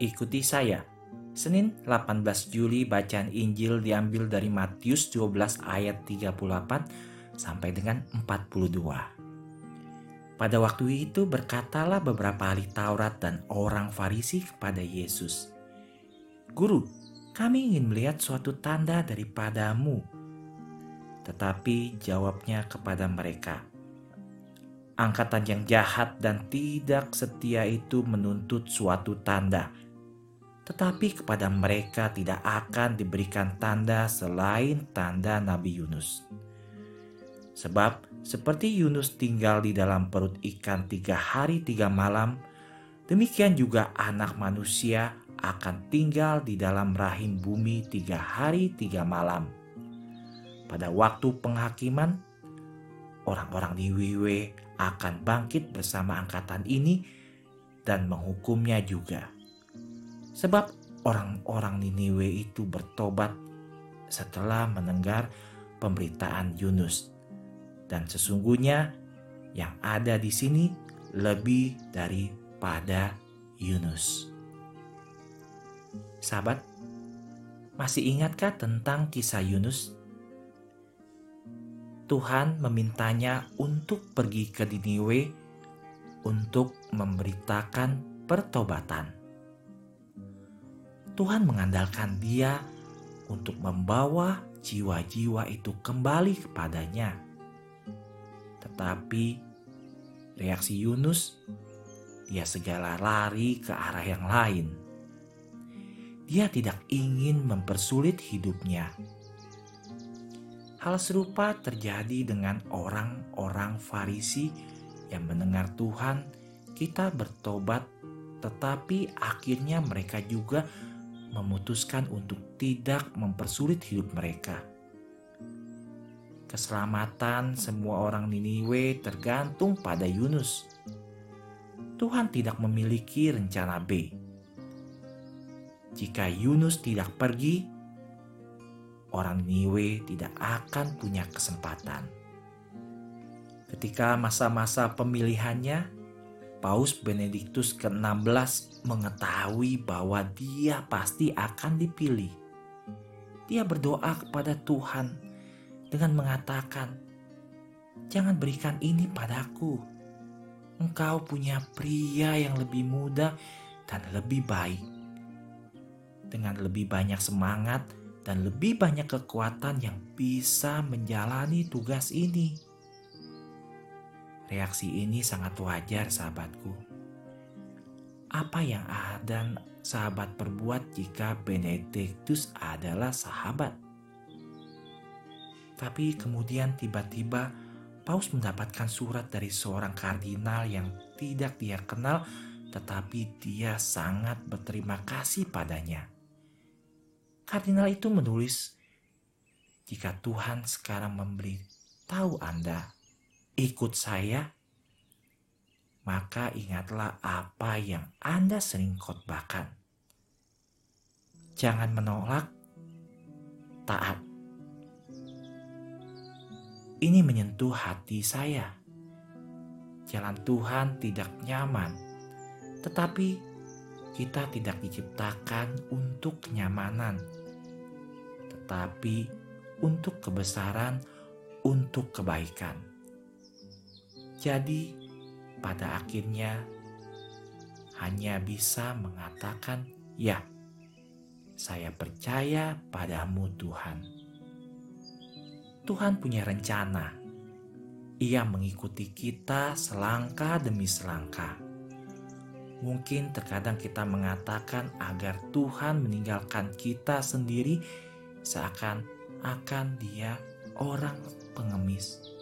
Ikuti saya. Senin 18 Juli bacaan Injil diambil dari Matius 12 ayat 38 sampai dengan 42. Pada waktu itu berkatalah beberapa ahli Taurat dan orang Farisi kepada Yesus, "Guru, kami ingin melihat suatu tanda daripadamu." Tetapi jawabnya kepada mereka, "Angkatan yang jahat dan tidak setia itu menuntut suatu tanda." Tetapi kepada mereka tidak akan diberikan tanda selain tanda Nabi Yunus. Sebab seperti Yunus tinggal di dalam perut ikan tiga hari tiga malam, demikian juga anak manusia akan tinggal di dalam rahim bumi tiga hari tiga malam. Pada waktu penghakiman, orang-orang di Wiwe akan bangkit bersama angkatan ini dan menghukumnya juga Sebab orang-orang Niniwe itu bertobat setelah mendengar pemberitaan Yunus. Dan sesungguhnya yang ada di sini lebih daripada Yunus. Sahabat, masih ingatkah tentang kisah Yunus? Tuhan memintanya untuk pergi ke Niniwe untuk memberitakan pertobatan. Tuhan mengandalkan dia untuk membawa jiwa-jiwa itu kembali kepadanya. Tetapi reaksi Yunus, dia segala lari ke arah yang lain. Dia tidak ingin mempersulit hidupnya. Hal serupa terjadi dengan orang-orang Farisi yang mendengar Tuhan kita bertobat, tetapi akhirnya mereka juga memutuskan untuk tidak mempersulit hidup mereka. Keselamatan semua orang Niniwe tergantung pada Yunus. Tuhan tidak memiliki rencana B. Jika Yunus tidak pergi, orang Niniwe tidak akan punya kesempatan. Ketika masa-masa pemilihannya, Paus Benediktus ke-16 mengetahui bahwa dia pasti akan dipilih. Dia berdoa kepada Tuhan dengan mengatakan, "Jangan berikan ini padaku. Engkau punya pria yang lebih muda dan lebih baik, dengan lebih banyak semangat dan lebih banyak kekuatan yang bisa menjalani tugas ini." Reaksi ini sangat wajar sahabatku. Apa yang dan sahabat perbuat jika Benedictus adalah sahabat? Tapi kemudian tiba-tiba Paus mendapatkan surat dari seorang kardinal yang tidak dia kenal tetapi dia sangat berterima kasih padanya. Kardinal itu menulis, "Jika Tuhan sekarang memberi tahu Anda ikut saya, maka ingatlah apa yang Anda sering khotbahkan. Jangan menolak, taat. Ini menyentuh hati saya. Jalan Tuhan tidak nyaman, tetapi kita tidak diciptakan untuk kenyamanan, tetapi untuk kebesaran, untuk kebaikan. Jadi, pada akhirnya hanya bisa mengatakan, "Ya, saya percaya padamu, Tuhan." Tuhan punya rencana. Ia mengikuti kita selangkah demi selangkah. Mungkin terkadang kita mengatakan agar Tuhan meninggalkan kita sendiri seakan-akan Dia orang pengemis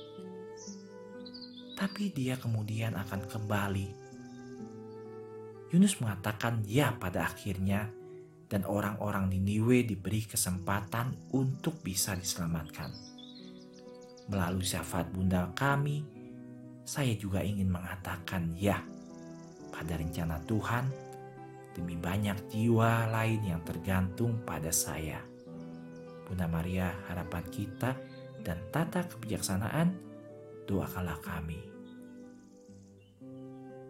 tapi dia kemudian akan kembali. Yunus mengatakan ya pada akhirnya dan orang-orang Niniwe diberi kesempatan untuk bisa diselamatkan. Melalui syafaat bunda kami, saya juga ingin mengatakan ya pada rencana Tuhan demi banyak jiwa lain yang tergantung pada saya. Bunda Maria harapan kita dan tata kebijaksanaan, doakanlah kami.